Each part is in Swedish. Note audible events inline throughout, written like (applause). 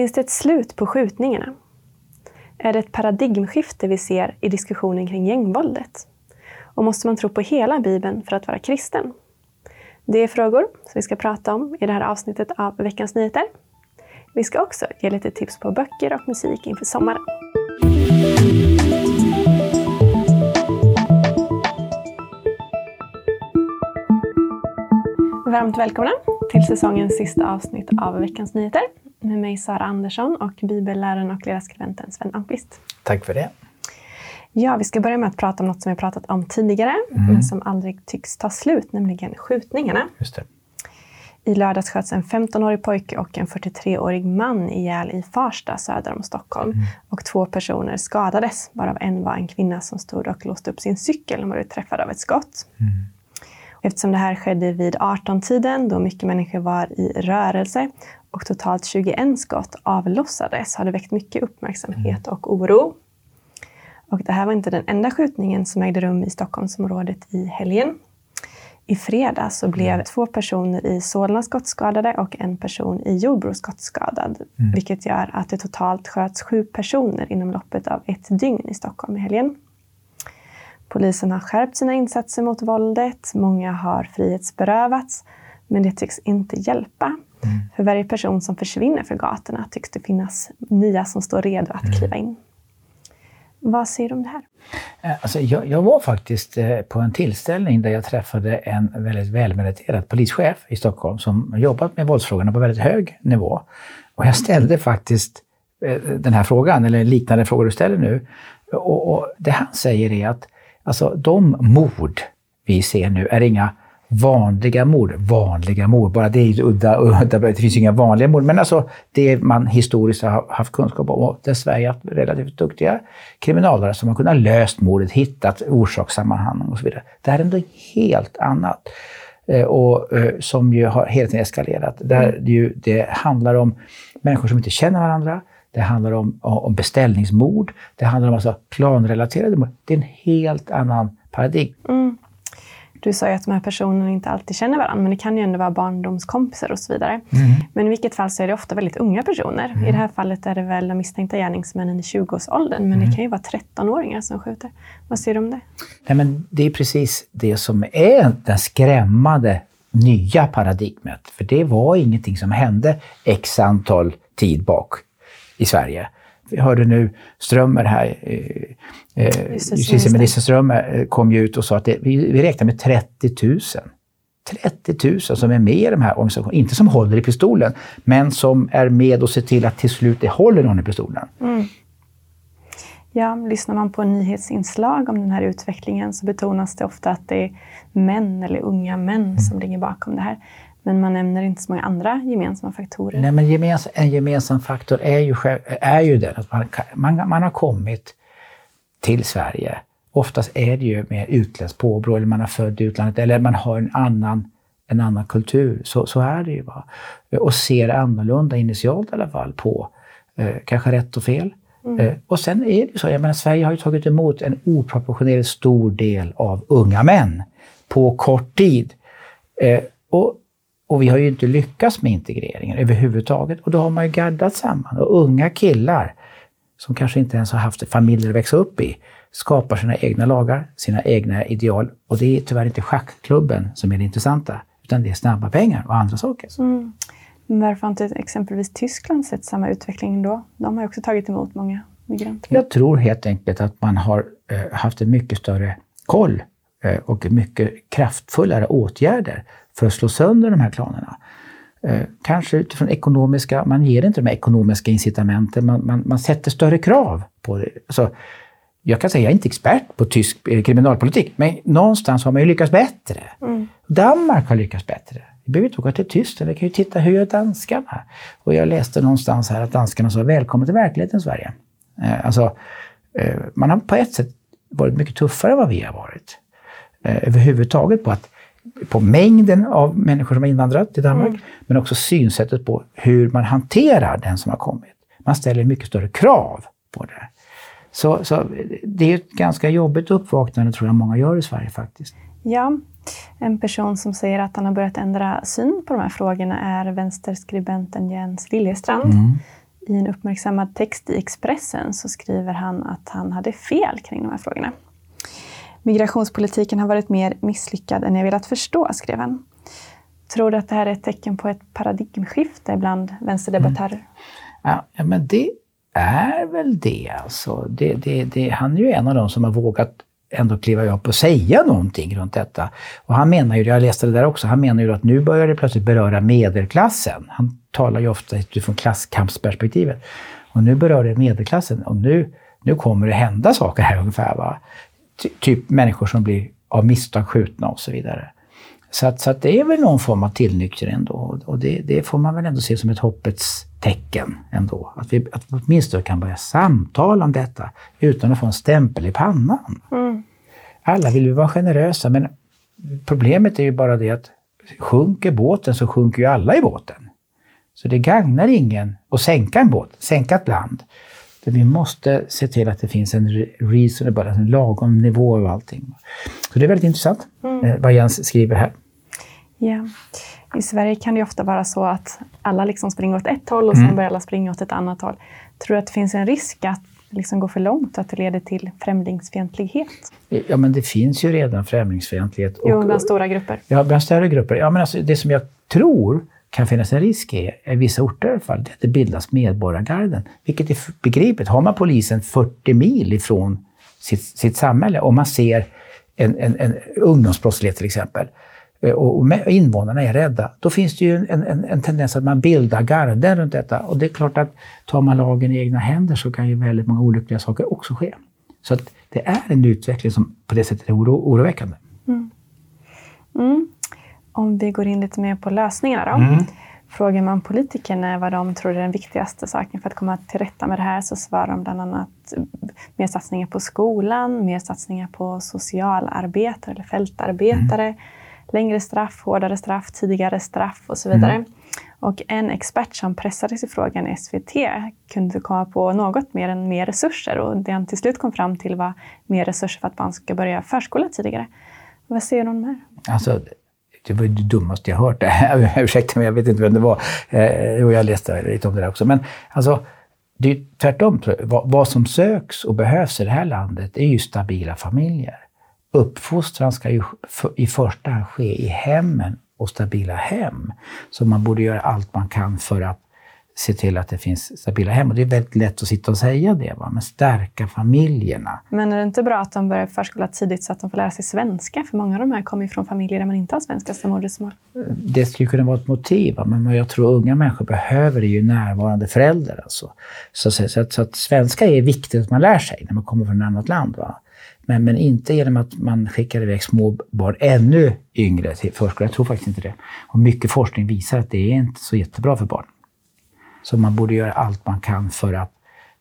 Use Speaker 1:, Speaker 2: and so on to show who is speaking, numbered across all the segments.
Speaker 1: Finns det ett slut på skjutningarna? Är det ett paradigmskifte vi ser i diskussionen kring gängvåldet? Och måste man tro på hela Bibeln för att vara kristen? Det är frågor som vi ska prata om i det här avsnittet av Veckans Nyheter. Vi ska också ge lite tips på böcker och musik inför sommaren. Varmt välkomna till säsongens sista avsnitt av Veckans Nyheter med mig Sara Andersson och bibelläraren och ledarskribenten Sven Almqvist.
Speaker 2: Tack för det.
Speaker 1: Ja, vi ska börja med att prata om något som vi pratat om tidigare, mm. men som aldrig tycks ta slut, nämligen skjutningarna.
Speaker 2: Just det.
Speaker 1: I lördags sköts en 15-årig pojke och en 43-årig man ihjäl i Farsta söder om Stockholm. Mm. Och två personer skadades, varav en var en kvinna som stod och låste upp sin cykel och blev träffad av ett skott. Mm. Eftersom det här skedde vid 18-tiden, då mycket människor var i rörelse och totalt 21 skott avlossades, har det väckt mycket uppmärksamhet och oro. Och det här var inte den enda skjutningen som ägde rum i Stockholmsområdet i helgen. I fredags så blev mm. två personer i Solna skottskadade och en person i Jordbro skottskadad. Mm. Vilket gör att det totalt sköts sju personer inom loppet av ett dygn i Stockholm i helgen. Polisen har skärpt sina insatser mot våldet. Många har frihetsberövats. Men det tycks inte hjälpa. Mm. För varje person som försvinner för gatorna tycks det finnas nya som står redo att mm. kliva in. Vad säger du om det här?
Speaker 2: Eh, alltså, jag, jag, var faktiskt eh, på en tillställning där jag träffade en väldigt välmeriterad polischef i Stockholm som jobbat med våldsfrågorna på väldigt hög nivå. Och jag ställde faktiskt eh, den här frågan, eller liknande frågor du ställer nu. Och, och det han säger är att alltså, de mord vi ser nu är inga vanliga mord, vanliga mord, bara det är udda, udda, det finns inga vanliga mord, men alltså det man historiskt har haft kunskap om. Och där Sverige har haft relativt duktiga kriminalare som har kunnat löst mordet, hittat orsakssammanhang och så vidare. Det här är ändå helt annat. Eh, och eh, som ju har hela tiden eskalerat. Där mm. det, ju, det handlar om människor som inte känner varandra, det handlar om, om beställningsmord, det handlar om alltså planrelaterade mord. Det är en helt annan paradigm. Mm.
Speaker 1: Du sa ju att de här personerna inte alltid känner varandra, men det kan ju ändå vara barndomskompisar och så vidare. Mm. Men i vilket fall så är det ofta väldigt unga personer. Mm. I det här fallet är det väl de misstänkta gärningsmännen i 20-årsåldern, men mm. det kan ju vara 13-åringar som skjuter. Vad säger du om det?
Speaker 2: Nej, men det är precis det som är den skrämmande nya paradigmet. För det var ingenting som hände x antal tid bak i Sverige. Vi hörde nu Strömmer här, eh, eh justitieminister Strömmer eh, kom ju ut och sa att det, vi, vi räknar med 30 000. 30 000 som är med i de här organisationerna, inte som håller i pistolen, men som är med och ser till att till slut det håller någon i pistolen. Mm.
Speaker 1: Ja, lyssnar man på nyhetsinslag om den här utvecklingen så betonas det ofta att det är män eller unga män mm. som ligger bakom det här. Men man nämner inte så många andra gemensamma faktorer.
Speaker 2: Nej, men gemens, en gemensam faktor är ju, är ju den att man, man, man har kommit till Sverige. Oftast är det ju med utländskt påbrå, eller man är född i utlandet, eller man har en annan, en annan kultur. Så, så är det ju. Va? Och ser annorlunda, initialt i alla fall, på eh, kanske rätt och fel. Mm. Eh, och sen är det ju så, jag menar Sverige har ju tagit emot en oproportionerligt stor del av unga män på kort tid. Eh, och och vi har ju inte lyckats med integreringen överhuvudtaget. Och då har man ju gaddat samman. Och unga killar, som kanske inte ens har haft familjer att växa upp i, skapar sina egna lagar, sina egna ideal. Och det är tyvärr inte schackklubben som är det intressanta, utan det är snabba pengar och andra saker. Mm.
Speaker 1: varför har inte exempelvis Tyskland sett samma utveckling då? De har ju också tagit emot många migranter.
Speaker 2: Jag tror helt enkelt att man har eh, haft en mycket större koll eh, och mycket kraftfullare åtgärder för att slå sönder de här klanerna. Eh, kanske utifrån ekonomiska, man ger inte de här ekonomiska incitamenten, man, man, man sätter större krav på det. Alltså, jag kan säga, jag är inte expert på tysk eh, kriminalpolitik, men någonstans har man ju lyckats bättre. Mm. Danmark har lyckats bättre. Vi behöver inte åka till Tyskland, vi kan ju titta hur gör danskarna? Och jag läste någonstans här att danskarna sa välkommen till verkligheten Sverige. Eh, alltså, eh, man har på ett sätt varit mycket tuffare än vad vi har varit. Eh, överhuvudtaget på att på mängden av människor som har invandrat till Danmark, mm. men också synsättet på hur man hanterar den som har kommit. Man ställer mycket större krav på det. Så, så det är ett ganska jobbigt uppvaknande tror jag många gör i Sverige faktiskt.
Speaker 1: Ja, en person som säger att han har börjat ändra syn på de här frågorna är vänsterskribenten Jens Liljestrand. Mm. I en uppmärksammad text i Expressen så skriver han att han hade fel kring de här frågorna. Migrationspolitiken har varit mer misslyckad än jag velat förstå, skrev han. Tror du att det här är ett tecken på ett paradigmskifte bland vänsterdebattörer? Mm.
Speaker 2: Ja, men det är väl det alltså. Det, det, det, han är ju en av dem som har vågat ändå kliva upp och säga någonting runt detta. Och han menar ju, jag läste det där också, han menar ju att nu börjar det plötsligt beröra medelklassen. Han talar ju ofta utifrån klasskampsperspektivet. Och nu berör det medelklassen och nu, nu kommer det hända saker här ungefär. Va? Ty, typ människor som blir av misstag skjutna och så vidare. Så, att, så att det är väl någon form av tillnyktring ändå. Och det, det, får man väl ändå se som ett hoppets tecken ändå. Att vi, att vi åtminstone kan börja samtala om detta utan att få en stämpel i pannan. Mm. Alla vill ju vara generösa men problemet är ju bara det att sjunker båten så sjunker ju alla i båten. Så det gagnar ingen att sänka en båt, sänka ett land. Vi måste se till att det finns en reasonable, en lagom nivå av allting. Så det är väldigt intressant mm. Eh, vad Jens skriver här.
Speaker 1: Ja. I Sverige kan det ofta vara så att alla liksom springer åt ett håll och sen mm. börjar alla springa åt ett annat håll. Tror du att det finns en risk att liksom går för långt, att det leder till främlingsfientlighet?
Speaker 2: Ja, men det finns ju redan främlingsfientlighet.
Speaker 1: Jo, bland stora grupper.
Speaker 2: Ja, bland större grupper. Ja, men alltså, det som jag tror kan finnas en risk i, i vissa orter i alla fall, det att det bildas medborgargarden. Vilket är begripligt. Har man polisen 40 mil ifrån sitt, sitt samhälle och man ser en, en, en ungdomsbrottslighet till exempel, eh, och invånarna är rädda, då finns det ju en, en, en tendens att man bildar garden runt detta. Och det är klart att tar man lagen i egna händer så kan ju väldigt många olyckliga saker också ske. Så att det är en utveckling som på det sättet är oro, oroväckande. Mm.
Speaker 1: Mm. Om vi går in lite mer på lösningarna då. Mm. Frågar man politikerna vad de tror är den viktigaste saken för att komma till rätta med det här så svarar de bland annat mer satsningar på skolan, mer satsningar på socialarbetare eller fältarbetare mm längre straff, hårdare straff, tidigare straff och så vidare. Mm. Och en expert som pressades i frågan i SVT kunde komma på något mer än mer resurser och det han till slut kom fram till var mer resurser för att barn ska börja förskola tidigare. Vad säger du om det här?
Speaker 2: Alltså, det var det dummaste jag hört. (laughs) Ursäkta mig, jag vet inte vem det var. Eh, och jag läste lite om det där också. Men alltså, det är tvärtom. Vad, vad som söks och behövs i det här landet är ju stabila familjer uppfostran ska ju i första hand ske i hemmen och stabila hem. Så man borde göra allt man kan för att se till att det finns stabila hem. Och det är väldigt lätt att sitta och säga det, va? men stärka familjerna.
Speaker 1: Men är det inte bra att de börjar förskola tidigt så att de får lära sig svenska? För många av de här kommer ju från familjer där man inte har svenska som modersmål.
Speaker 2: Det skulle kunna vara ett motiv, va? men jag tror unga människor behöver ju närvarande föräldrar. Alltså. Så, så, så, att, så att svenska är viktigt att man lär sig när man kommer från ett annat land. Va? Men, men inte genom att man skickar iväg små barn ännu yngre till förskolan. Jag tror faktiskt inte det. Och mycket forskning visar att det är inte så jättebra för barn. Så man borde göra allt man kan för att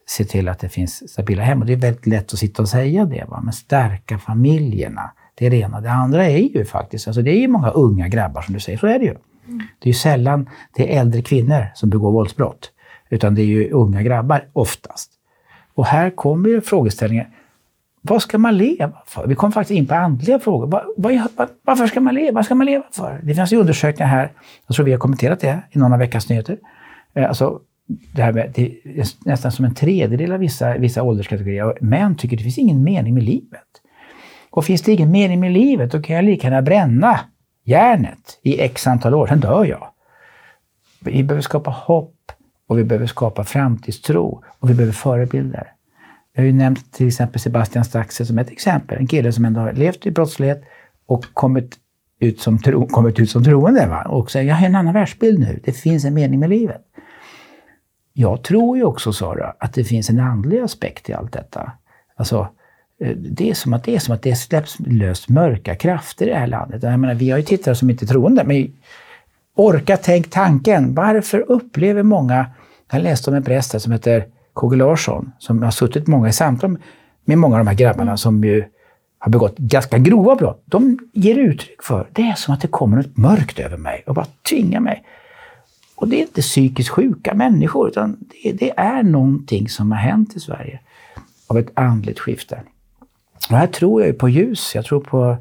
Speaker 2: se till att det finns stabila hem. Och det är väldigt lätt att sitta och säga det, va? men stärka familjerna. Det är det ena. Det andra är ju faktiskt, alltså det är ju många unga grabbar som du säger, så är det ju. Mm. Det är ju sällan det är äldre kvinnor som begår våldsbrott, utan det är ju unga grabbar oftast. Och här kommer ju frågeställningen, vad ska man leva för? Vi kom faktiskt in på andliga frågor. Var, var, varför ska man leva? Vad ska man leva för? Det finns ju undersökningar här, jag tror vi har kommenterat det i någon av veckans nyheter. Eh, alltså, det, här med, det är nästan som en tredjedel av vissa, vissa ålderskategorier män tycker det finns ingen mening med livet. Och finns det ingen mening med livet, då kan jag lika gärna bränna järnet i x antal år, sen dör jag. Vi behöver skapa hopp och vi behöver skapa framtidstro och vi behöver förebilder. Jag har ju nämnt till exempel Sebastian Staxel som ett exempel. En kille som ändå har levt i brottslighet och kommit ut som, tro, kommit ut som troende. Va? Och säger, jag har en annan världsbild nu. Det finns en mening med livet. Jag tror ju också, Sara, att det finns en andlig aspekt i allt detta. Alltså, eh, det är som att det, är som att det släpps löst mörka krafter i det här landet. Jag menar, vi har ju tittare som inte är troende, men orka tänk tanken. Varför upplever många... Jag läste om en präst som heter KG Larsson, som har suttit många i samtal med många av de här grabbarna som ju har begått ganska grova brott. De ger uttryck för, det är som att det kommer något mörkt över mig och bara tvingar mig. Och det är inte psykiskt sjuka människor, utan det, det är någonting som har hänt i Sverige av ett andligt skifte. Och här tror jag ju på ljus. Jag tror, på,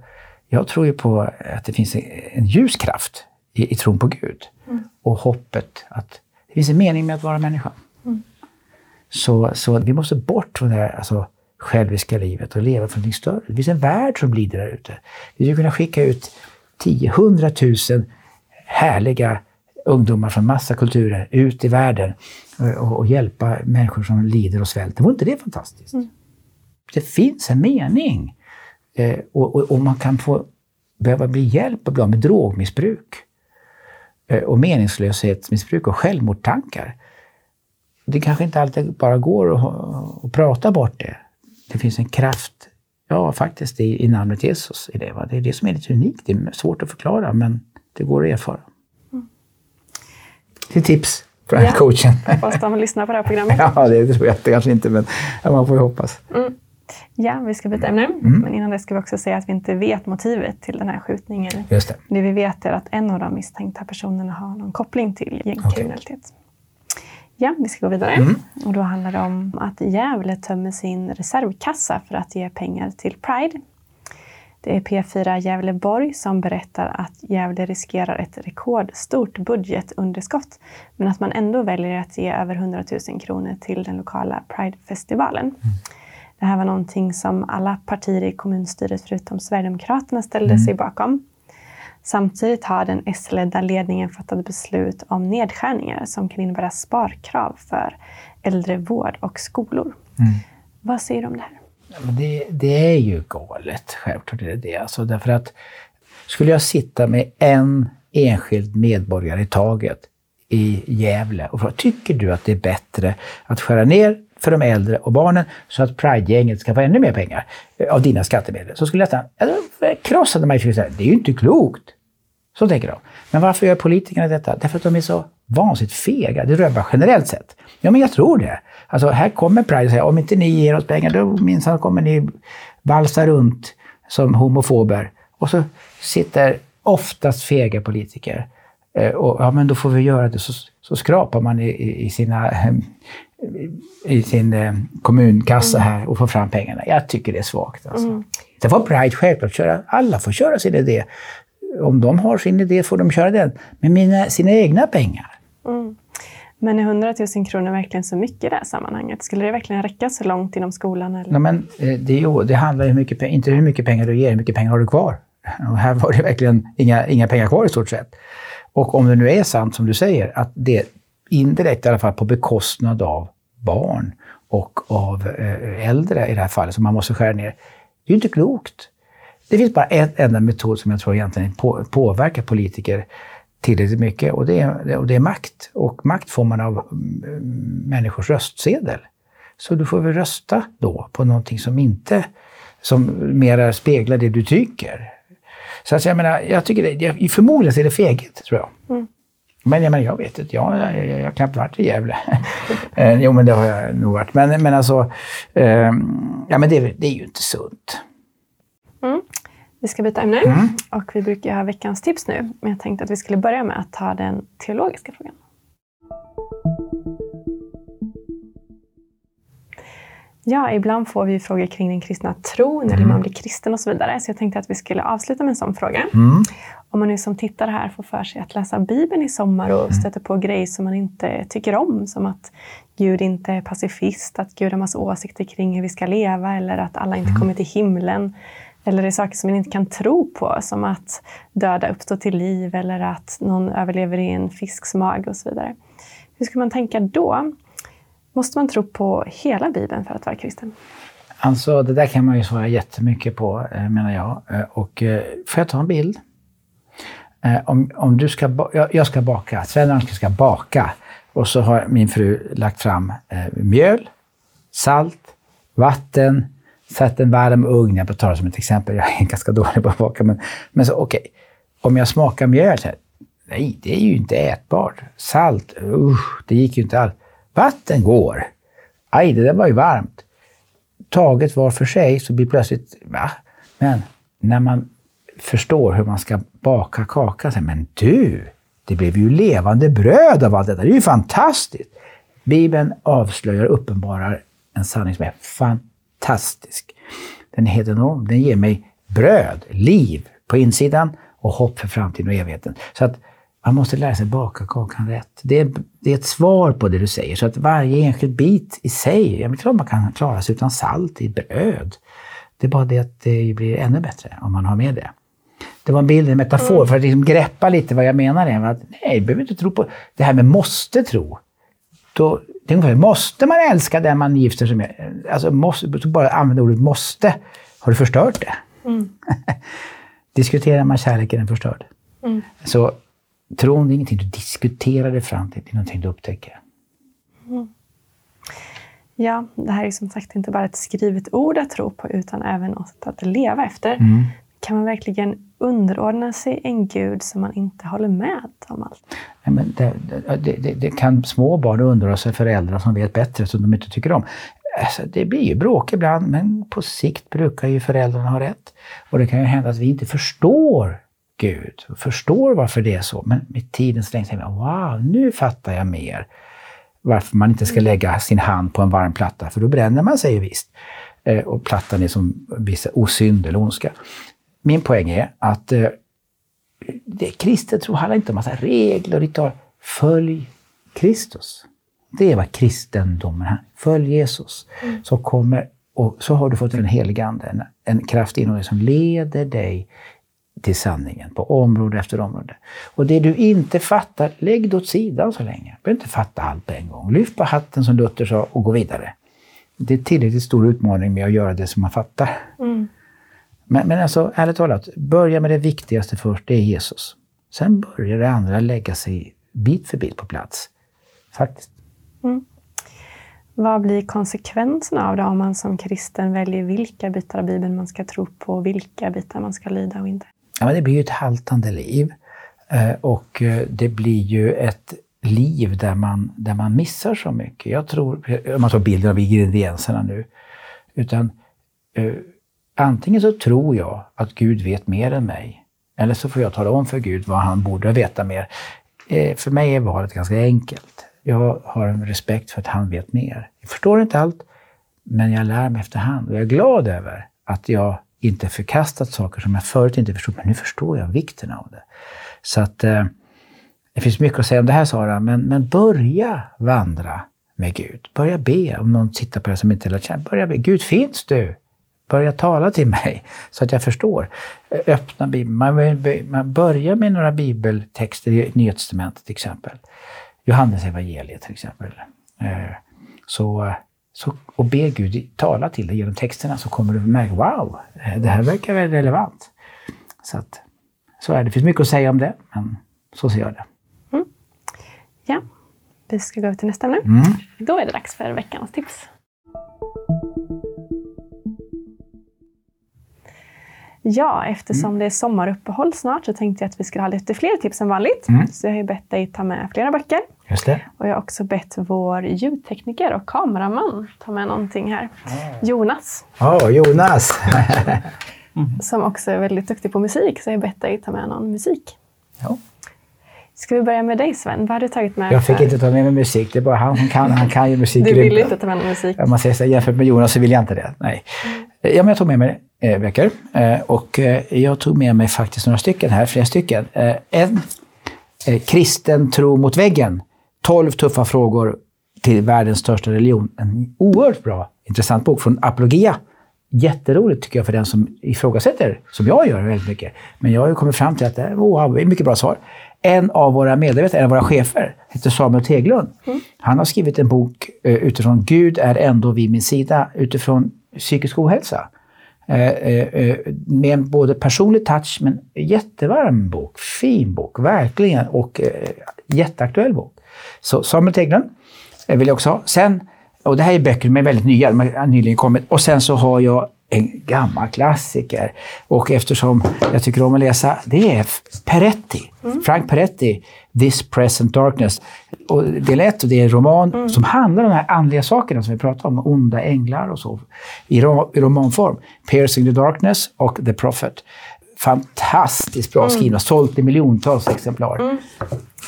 Speaker 2: jag tror ju på att det finns en ljuskraft i, i tron på Gud. Mm. Och hoppet att det finns en mening med att vara människa. Mm. Så, så vi måste bort från det här alltså, själviska livet och leva för någonting större. Det finns en värld som lider där ute. Vi skulle kunna skicka ut 10 100 000 härliga ungdomar från massa kulturer ut i världen och, och hjälpa människor som lider och svälter. Vore inte det fantastiskt? Mm. Det finns en mening. Eh, och, och, och, man kan få behöva bli hjälp av med drogmissbruk eh, och meningslöshetsmissbruk och självmordstankar. Det kanske inte alltid bara går att, att prata bort det. Det finns en kraft, ja faktiskt, i, i namnet Jesus. I det, va? det är det som är lite unikt. Det är svårt att förklara, men det går att erfara. Mm. Till tips från ja. coachen.
Speaker 1: Hoppas de lyssnar på det här programmet. (laughs)
Speaker 2: ja, det tror jag kanske inte, men man får ju hoppas.
Speaker 1: Mm. Ja, vi ska byta ämne. Mm. Men innan det ska vi också säga att vi inte vet motivet till den här skjutningen.
Speaker 2: Just det.
Speaker 1: det vi vet är att en av de misstänkta personerna har någon koppling till gängkriminalitet. Okay. Ja, vi ska gå vidare. Mm. Och då handlar det om att Gävle tömmer sin reservkassa för att ge pengar till Pride. Det är P4 Gävleborg som berättar att Gävle riskerar ett rekordstort budgetunderskott, men att man ändå väljer att ge över 100 000 kronor till den lokala Pridefestivalen. Mm. Det här var någonting som alla partier i kommunstyret förutom Sverigedemokraterna ställde mm. sig bakom. Samtidigt har den S-ledda ledningen fattat beslut om nedskärningar som kan innebära sparkrav för äldrevård och skolor. Mm. Vad säger du om det här?
Speaker 2: Det, det, är ju galet, självklart är det det. Alltså därför att skulle jag sitta med en enskild medborgare i taget i Gävle och fråga, tycker du att det är bättre att skära ner för de äldre och barnen så att Pride-gänget ska få ännu mer pengar eh, av dina skattemedel. Så skulle jag nästan, alltså, krossade mig det är ju inte klokt. Så tänker de. Men varför gör politikerna detta? Därför att de är så vansinnigt fega. Det bara generellt sett. Ja, men jag tror det. Alltså, här kommer Pride och säger om inte ni ger oss pengar, då minsann kommer ni valsa runt som homofober. Och så sitter oftast fega politiker eh, och ja, men då får vi göra det. Så, så skrapar man i, i sina i sin eh, kommunkassa mm. här och få fram pengarna. Jag tycker det är svagt. Alltså. Mm. Sen får Pride självklart köra, alla får köra sin idé. Om de har sin idé får de köra den, med mina, sina egna pengar.
Speaker 1: Mm. Men är 100 000 kronor verkligen så mycket i det här sammanhanget? Skulle det verkligen räcka så långt inom skolan? Eller?
Speaker 2: Nej, men, eh, det, jo, det handlar hur mycket, inte hur mycket pengar du ger, hur mycket pengar har du kvar? Och här var det verkligen inga, inga pengar kvar i stort sett. Och om det nu är sant som du säger, att det indirekt i alla fall på bekostnad av barn och av eh, äldre i det här fallet, som man måste skära ner. Det är ju inte klokt. Det finns bara en enda metod som jag tror egentligen på, påverkar politiker tillräckligt mycket och det, är, och det är makt. Och makt får man av mm, människors röstsedel. Så du får väl rösta då på någonting som inte som mera speglar det du tycker. Så alltså jag menar, jag tycker det, förmodligen är det feghet, tror jag. Mm. Men jag, menar, jag vet inte, jag, jag, jag, jag har knappt varit i Gävle. (laughs) Eh, jo, men det har jag nog varit. Men, men alltså, eh, ja men det, det, är ju inte sunt.
Speaker 1: Mm. Vi ska byta ämne mm. och vi brukar ha veckans tips nu. Men jag tänkte att vi skulle börja med att ta den teologiska frågan. Ja, ibland får vi frågor kring den kristna tron mm. eller man blir kristen och så vidare. Så jag tänkte att vi skulle avsluta med en sån fråga. Mm. Om man nu som tittare här får för sig att läsa Bibeln i sommar och mm. stöter på grejer som man inte tycker om, som att Gud inte är pacifist, att Gud har massa åsikter kring hur vi ska leva eller att alla inte mm. kommer till himlen. Eller det är saker som man inte kan tro på, som att döda uppstår till liv eller att någon överlever i en fisks mage och så vidare. Hur ska man tänka då? Måste man tro på hela Bibeln för att vara kristen?
Speaker 2: Alltså, det där kan man ju svara jättemycket på, eh, menar jag. Eh, och eh, får jag ta en bild? Om, om du ska, jag ska baka, Sven ska baka och så har min fru lagt fram mjöl, salt, vatten, Sätt en varm ugn. Jag tar det som ett exempel, jag är (laughs) ganska dålig på att baka. Men, men så okej, okay. om jag smakar mjöl, så här, nej, det är ju inte ätbart. Salt, usch, det gick ju inte alls. Vatten går. Aj, det där var ju varmt. Taget var för sig så blir plötsligt, va? Men när man förstår hur man ska baka kaka, så men du, det blev ju levande bröd av allt detta. Det är ju fantastiskt! Bibeln avslöjar och uppenbarar en sanning som är fantastisk. Den är helt enorm. Den ger mig bröd, liv på insidan och hopp för framtiden och evigheten. Så att man måste lära sig baka kakan rätt. Det är, det är ett svar på det du säger. Så att varje enskild bit i sig, jag tror man kan klara sig utan salt i bröd. Det är bara det att det blir ännu bättre om man har med det. Det var en bild, en metafor, mm. för att liksom greppa lite vad jag menar. Är att, nej, du behöver inte tro på det här med måste tro. Då, det är ungefär, måste man älska den man gifter sig med? Alltså, måste, bara använda ordet måste. Har du förstört det? Mm. (laughs) Diskuterar man kärlek är den förstörd. Mm. Så tron är ingenting du diskuterar dig fram till, det är någonting du upptäcker. Mm.
Speaker 1: Ja, det här är som sagt inte bara ett skrivet ord att tro på utan även något att leva efter. Mm. Kan man verkligen underordna sig en gud som man inte håller med om allt?
Speaker 2: Nej, men det, det, det, det kan små barn underordna sig föräldrar som vet bättre, som de inte tycker om. Alltså, det blir ju bråk ibland, men på sikt brukar ju föräldrarna ha rätt. Och det kan ju hända att vi inte förstår Gud, förstår varför det är så. Men med tiden så tänker jag, wow, nu fattar jag mer varför man inte ska lägga sin hand på en varm platta, för då bränner man sig ju visst. Eh, och plattan är som vissa osynd eller ondska. Min poäng är att eh, det kristet tro handlar inte om massa regler och ritualer. Följ Kristus. Det är vad kristendomen är. Följ Jesus. Mm. Så, kommer, och så har du fått en helig ande, en, en kraft inom dig som leder dig till sanningen på område efter område. Och det du inte fattar, lägg det åt sidan så länge. Du behöver inte fatta allt på en gång. Lyft på hatten som Luther sa och gå vidare. Det är tillräckligt stor utmaning med att göra det som man fattar. Mm. Men, men alltså, ärligt talat, börja med det viktigaste först, det är Jesus. Sen börjar det andra lägga sig bit för bit på plats. Faktiskt. Mm.
Speaker 1: Vad blir konsekvenserna av det om man som kristen väljer vilka bitar av Bibeln man ska tro på och vilka bitar man ska lyda och inte?
Speaker 2: Ja, men det blir ju ett haltande liv. Eh, och eh, det blir ju ett liv där man, där man missar så mycket. Jag tror, om man tar bilden av ingredienserna nu, utan eh, antingen så tror jag att Gud vet mer än mig, eller så får jag tala om för Gud vad han borde veta mer. Eh, för mig är valet ganska enkelt. Jag har en respekt för att han vet mer. Jag förstår inte allt, men jag lär mig efterhand och jag är glad över att jag inte förkastat saker som jag förut inte förstod, men nu förstår jag vikten av det. Så att eh, det finns mycket att säga om det här Sara, men, men börja vandra med Gud. Börja be, om någon tittar på dig som inte är känna. Börja be, Gud finns du? Börja tala till mig (laughs) så att jag förstår. Öppna Bibeln. Man, man börjar med några bibeltexter i Nya Testamentet till exempel. Johannes evangeliet till exempel. Eh, så så, och be Gud tala till dig genom texterna så kommer du märka, wow, det här verkar väl relevant. Så, att, så är det. Det finns mycket att säga om det, men så ser jag det. Mm.
Speaker 1: Ja, vi ska gå över till nästa nu. Mm. Då är det dags för veckans tips. Ja, eftersom mm. det är sommaruppehåll snart så tänkte jag att vi skulle ha lite fler tips än vanligt. Mm. Så jag har ju bett dig ta med flera böcker.
Speaker 2: Just det.
Speaker 1: Och jag har också bett vår ljudtekniker och kameraman ta med någonting här. Oh. Jonas.
Speaker 2: Ja, oh, Jonas! (laughs)
Speaker 1: Som också är väldigt duktig på musik, så jag har bett dig ta med någon musik. Ja. Ska vi börja med dig Sven? Vad har du tagit med?
Speaker 2: Jag fick för... inte ta med mig musik. Det är bara han som kan, han kan ju musik.
Speaker 1: Du vill inte ta med någon musik?
Speaker 2: Om man säger så jämfört med Jonas så vill jag inte det. Nej. Mm. Ja, men jag tog med mig eh, böcker. Eh, och eh, jag tog med mig faktiskt några stycken här, flera stycken. Eh, en, eh, Kristen tro mot väggen 12 tuffa frågor till världens största religion. En oerhört bra, intressant bok från Apologia. Jätteroligt tycker jag för den som ifrågasätter, som jag gör väldigt mycket. Men jag har ju kommit fram till att det är mycket bra svar. En av våra medarbetare, en av våra chefer, heter Samuel Teglund. Mm. Han har skrivit en bok utifrån Gud är ändå vid min sida, utifrån psykisk ohälsa. Uh, uh, med en både personlig touch, men jättevarm bok. Fin bok, verkligen. Och jätteaktuell bok. Så Samuel Teglund vill jag också ha. Sen, och det här är böcker är väldigt nya, de har nyligen kommit. Och sen så har jag en gammal klassiker. Och eftersom jag tycker om att läsa, det är Peretti. Mm. Frank Peretti, This Present Darkness. Och det är lätt och det är en roman mm. som handlar om de här andliga sakerna som vi pratar om, onda änglar och så, i, romanform. Piercing the Darkness och The Prophet fantastiskt bra mm. skrivna, sålt i miljontals exemplar. Mm.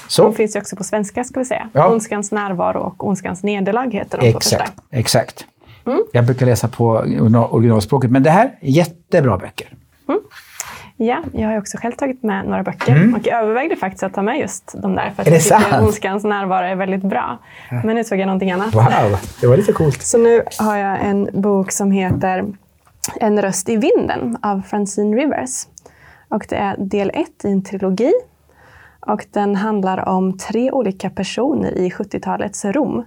Speaker 1: Så. De finns ju också på svenska ska vi säga. Ja. Ondskans närvaro och Ondskans nederlag heter de
Speaker 2: Exakt. på Exakt. Mm. Jag brukar läsa på originalspråket, men det här är jättebra böcker. Mm.
Speaker 1: Ja, jag har också själv tagit med några böcker
Speaker 2: Mm.
Speaker 1: och övervägde faktiskt att ta med just de där för att
Speaker 2: Är det
Speaker 1: jag tycker att ondskans närvaro är väldigt bra. Men nu tog jag någonting annat.
Speaker 2: Wow, det var lite coolt.
Speaker 1: Så nu har jag en bok som heter En röst i vinden av Francine Rivers. Och det är del ett i en trilogi. Och den handlar om tre olika personer i 70-talets Rom.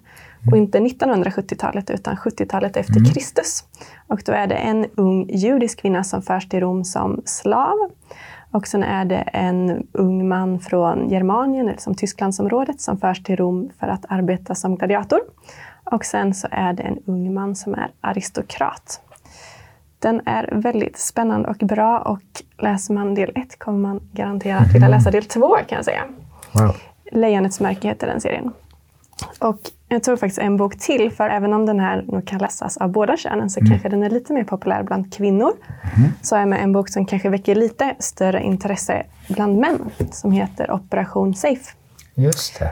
Speaker 1: Och inte 1970-talet utan 70-talet efter Kristus. Och då är det en ung judisk kvinna som förs till Rom som slav. Och sen är det en ung man från Germanien, eller som Tysklandsområdet, som förs till Rom för att arbeta som gladiator. Och sen så är det en ung man som är aristokrat. Den är väldigt spännande och bra och läser man del ett kommer man garanterat vilja läsa del två kan jag säga.
Speaker 2: Wow.
Speaker 1: Lejonets märke heter den serien. Och jag tog faktiskt en bok till, för även om den här nog kan läsas av båda könen så kanske den är lite mer populär bland kvinnor. Så har jag med en bok som kanske väcker lite större intresse bland män, som heter Operation Safe.
Speaker 2: Just det.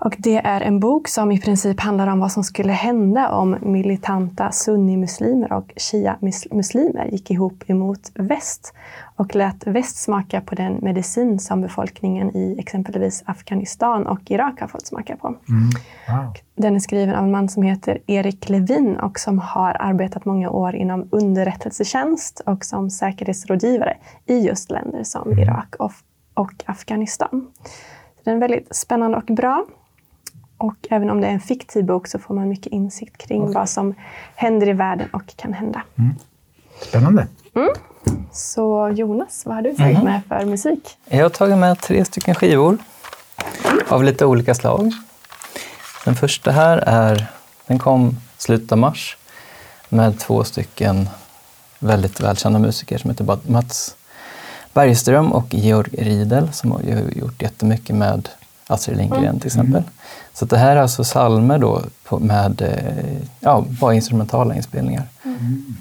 Speaker 1: Och det är en bok som i princip handlar om vad som skulle hända om militanta sunnimuslimer och shia-muslimer gick ihop emot väst och lät väst smaka på den medicin som befolkningen i exempelvis Afghanistan och Irak har fått smaka på.
Speaker 2: Wow.
Speaker 1: Den är skriven av en man som heter Erik Levin och som har arbetat många år inom underrättelsetjänst och som säkerhetsrådgivare i just länder som Irak och, och Afghanistan. Den är väldigt spännande och bra. Och även om det är en fiktiv bok så får man mycket insikt kring vad som händer i världen och kan hända.
Speaker 2: Spännande.
Speaker 1: Så Jonas, vad har du tagit med för musik?
Speaker 3: Jag har tagit med tre stycken skivor av lite olika slag. Den första här är, den kom slutet av mars med två stycken väldigt välkända musiker som heter Mats Bergström och Georg Riedel som har gjort jättemycket med Astrid Lindgren till exempel. Så det här är alltså salmer då med eh, ja, bara instrumentala inspelningar.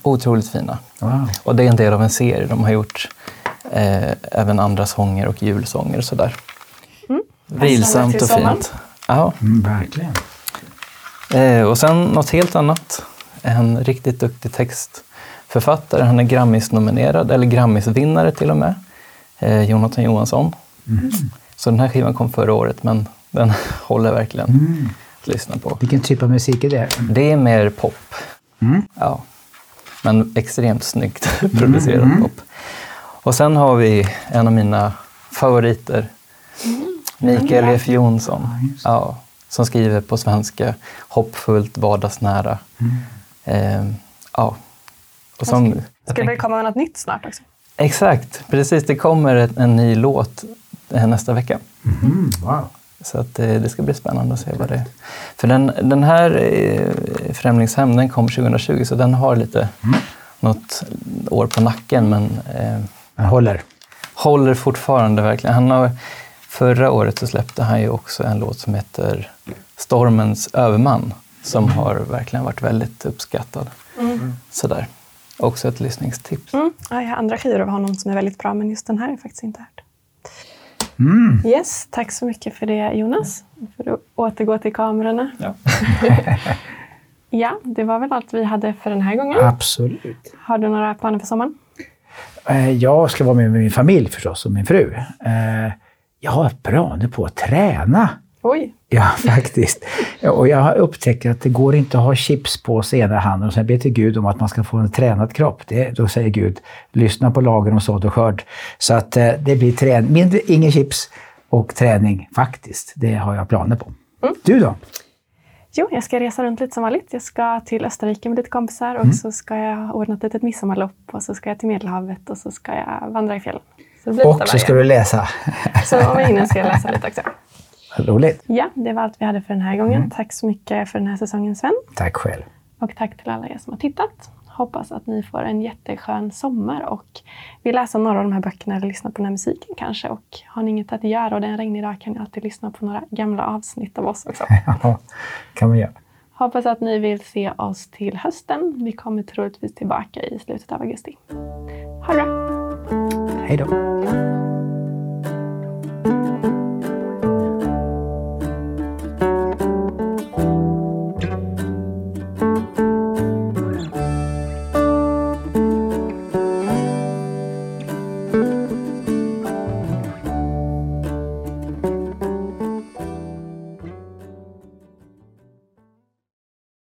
Speaker 3: Otroligt fina.
Speaker 2: Wow.
Speaker 3: Och det är en del av en serie. De har gjort eh, även andra sånger och julsånger och sådär. Vilsamt
Speaker 1: till
Speaker 3: och fint. Ja.
Speaker 2: Mm, verkligen.
Speaker 3: Eh, och sen något helt annat. En riktigt duktig textförfattare. Han är Grammis-nominerad, eller Grammis-vinnare till och med. Eh, Jonathan Johansson. Så den här skivan kom förra året, men den (laughs) håller verkligen att lyssna på.
Speaker 2: Vilken typ av musik är det?
Speaker 3: Det är mer pop. Ja. Men extremt snyggt (laughs) producerad pop. Och sen har vi en av mina favoriter, Mikael F Jonsson. Ja, som skriver på svenska, hoppfullt, vardagsnära. Eh, ja. Och som,
Speaker 1: Ska
Speaker 3: tänk-
Speaker 1: det komma något nytt snart också?
Speaker 3: exakt, precis. Det kommer en, en ny låt nästa vecka.
Speaker 2: Mm, wow.
Speaker 3: Så att, eh, det ska bli spännande att se vad det är. För den, den här eh, Främlingshem, den kom 2020 så den har lite något år på nacken men eh,
Speaker 2: håller.
Speaker 3: håller fortfarande verkligen. Han har, förra året så släppte han ju också en låt som heter Stormens överman som har verkligen varit väldigt uppskattad. Sådär. Också ett lyssningstips.
Speaker 1: Mm. Ja, jag har andra skivor av honom som är väldigt bra, men just den här är faktiskt inte hört. Yes, tack så mycket för det Jonas. För att återgå till kamerorna.
Speaker 3: Ja. (laughs)
Speaker 1: Ja, det var väl allt vi hade för den här gången.
Speaker 2: Absolut.
Speaker 1: Har du några planer för sommaren?
Speaker 2: Eh, Jag ska vara med med min familj förstås och min fru. Eh, Jag har planer på att träna.
Speaker 1: Oj,
Speaker 2: Ja, faktiskt. Och jag har upptäckt att det går inte att ha chips på sig ena handen och sen be till Gud om att man ska få en tränad kropp. Det, då säger Gud, lyssna på lagen om sådd och skörd. Så att eh, det blir trän mindre, ingen chips och träning faktiskt. Det har jag planer på. Du då?
Speaker 1: Jo, jag ska resa runt lite som vanligt. Jag ska till Österrike med lite kompisar och så ska jag ordna ett litet midsommarlopp och så ska jag till Medelhavet och så ska jag vandra i fjällen. Så
Speaker 2: Och så ska du läsa.
Speaker 1: Så om jag hinner ska jag läsa lite också.
Speaker 2: Roligt.
Speaker 1: Ja, det var allt vi hade för den här gången. Tack så mycket för den här säsongen Sven.
Speaker 2: Tack själv.
Speaker 1: Och tack till alla er som har tittat. Hoppas att ni får en jätteskön sommar och vill läsa några av de här böckerna eller lyssna på den här musiken kanske. Och har ni inget att göra och det är en regnig dag kan ni alltid lyssna på några gamla avsnitt av oss också. (laughs)
Speaker 2: Ja, kan man göra.
Speaker 1: Hoppas att ni vill se oss till hösten. Vi kommer troligtvis tillbaka i slutet av augusti. Ha det bra!
Speaker 2: Hej då.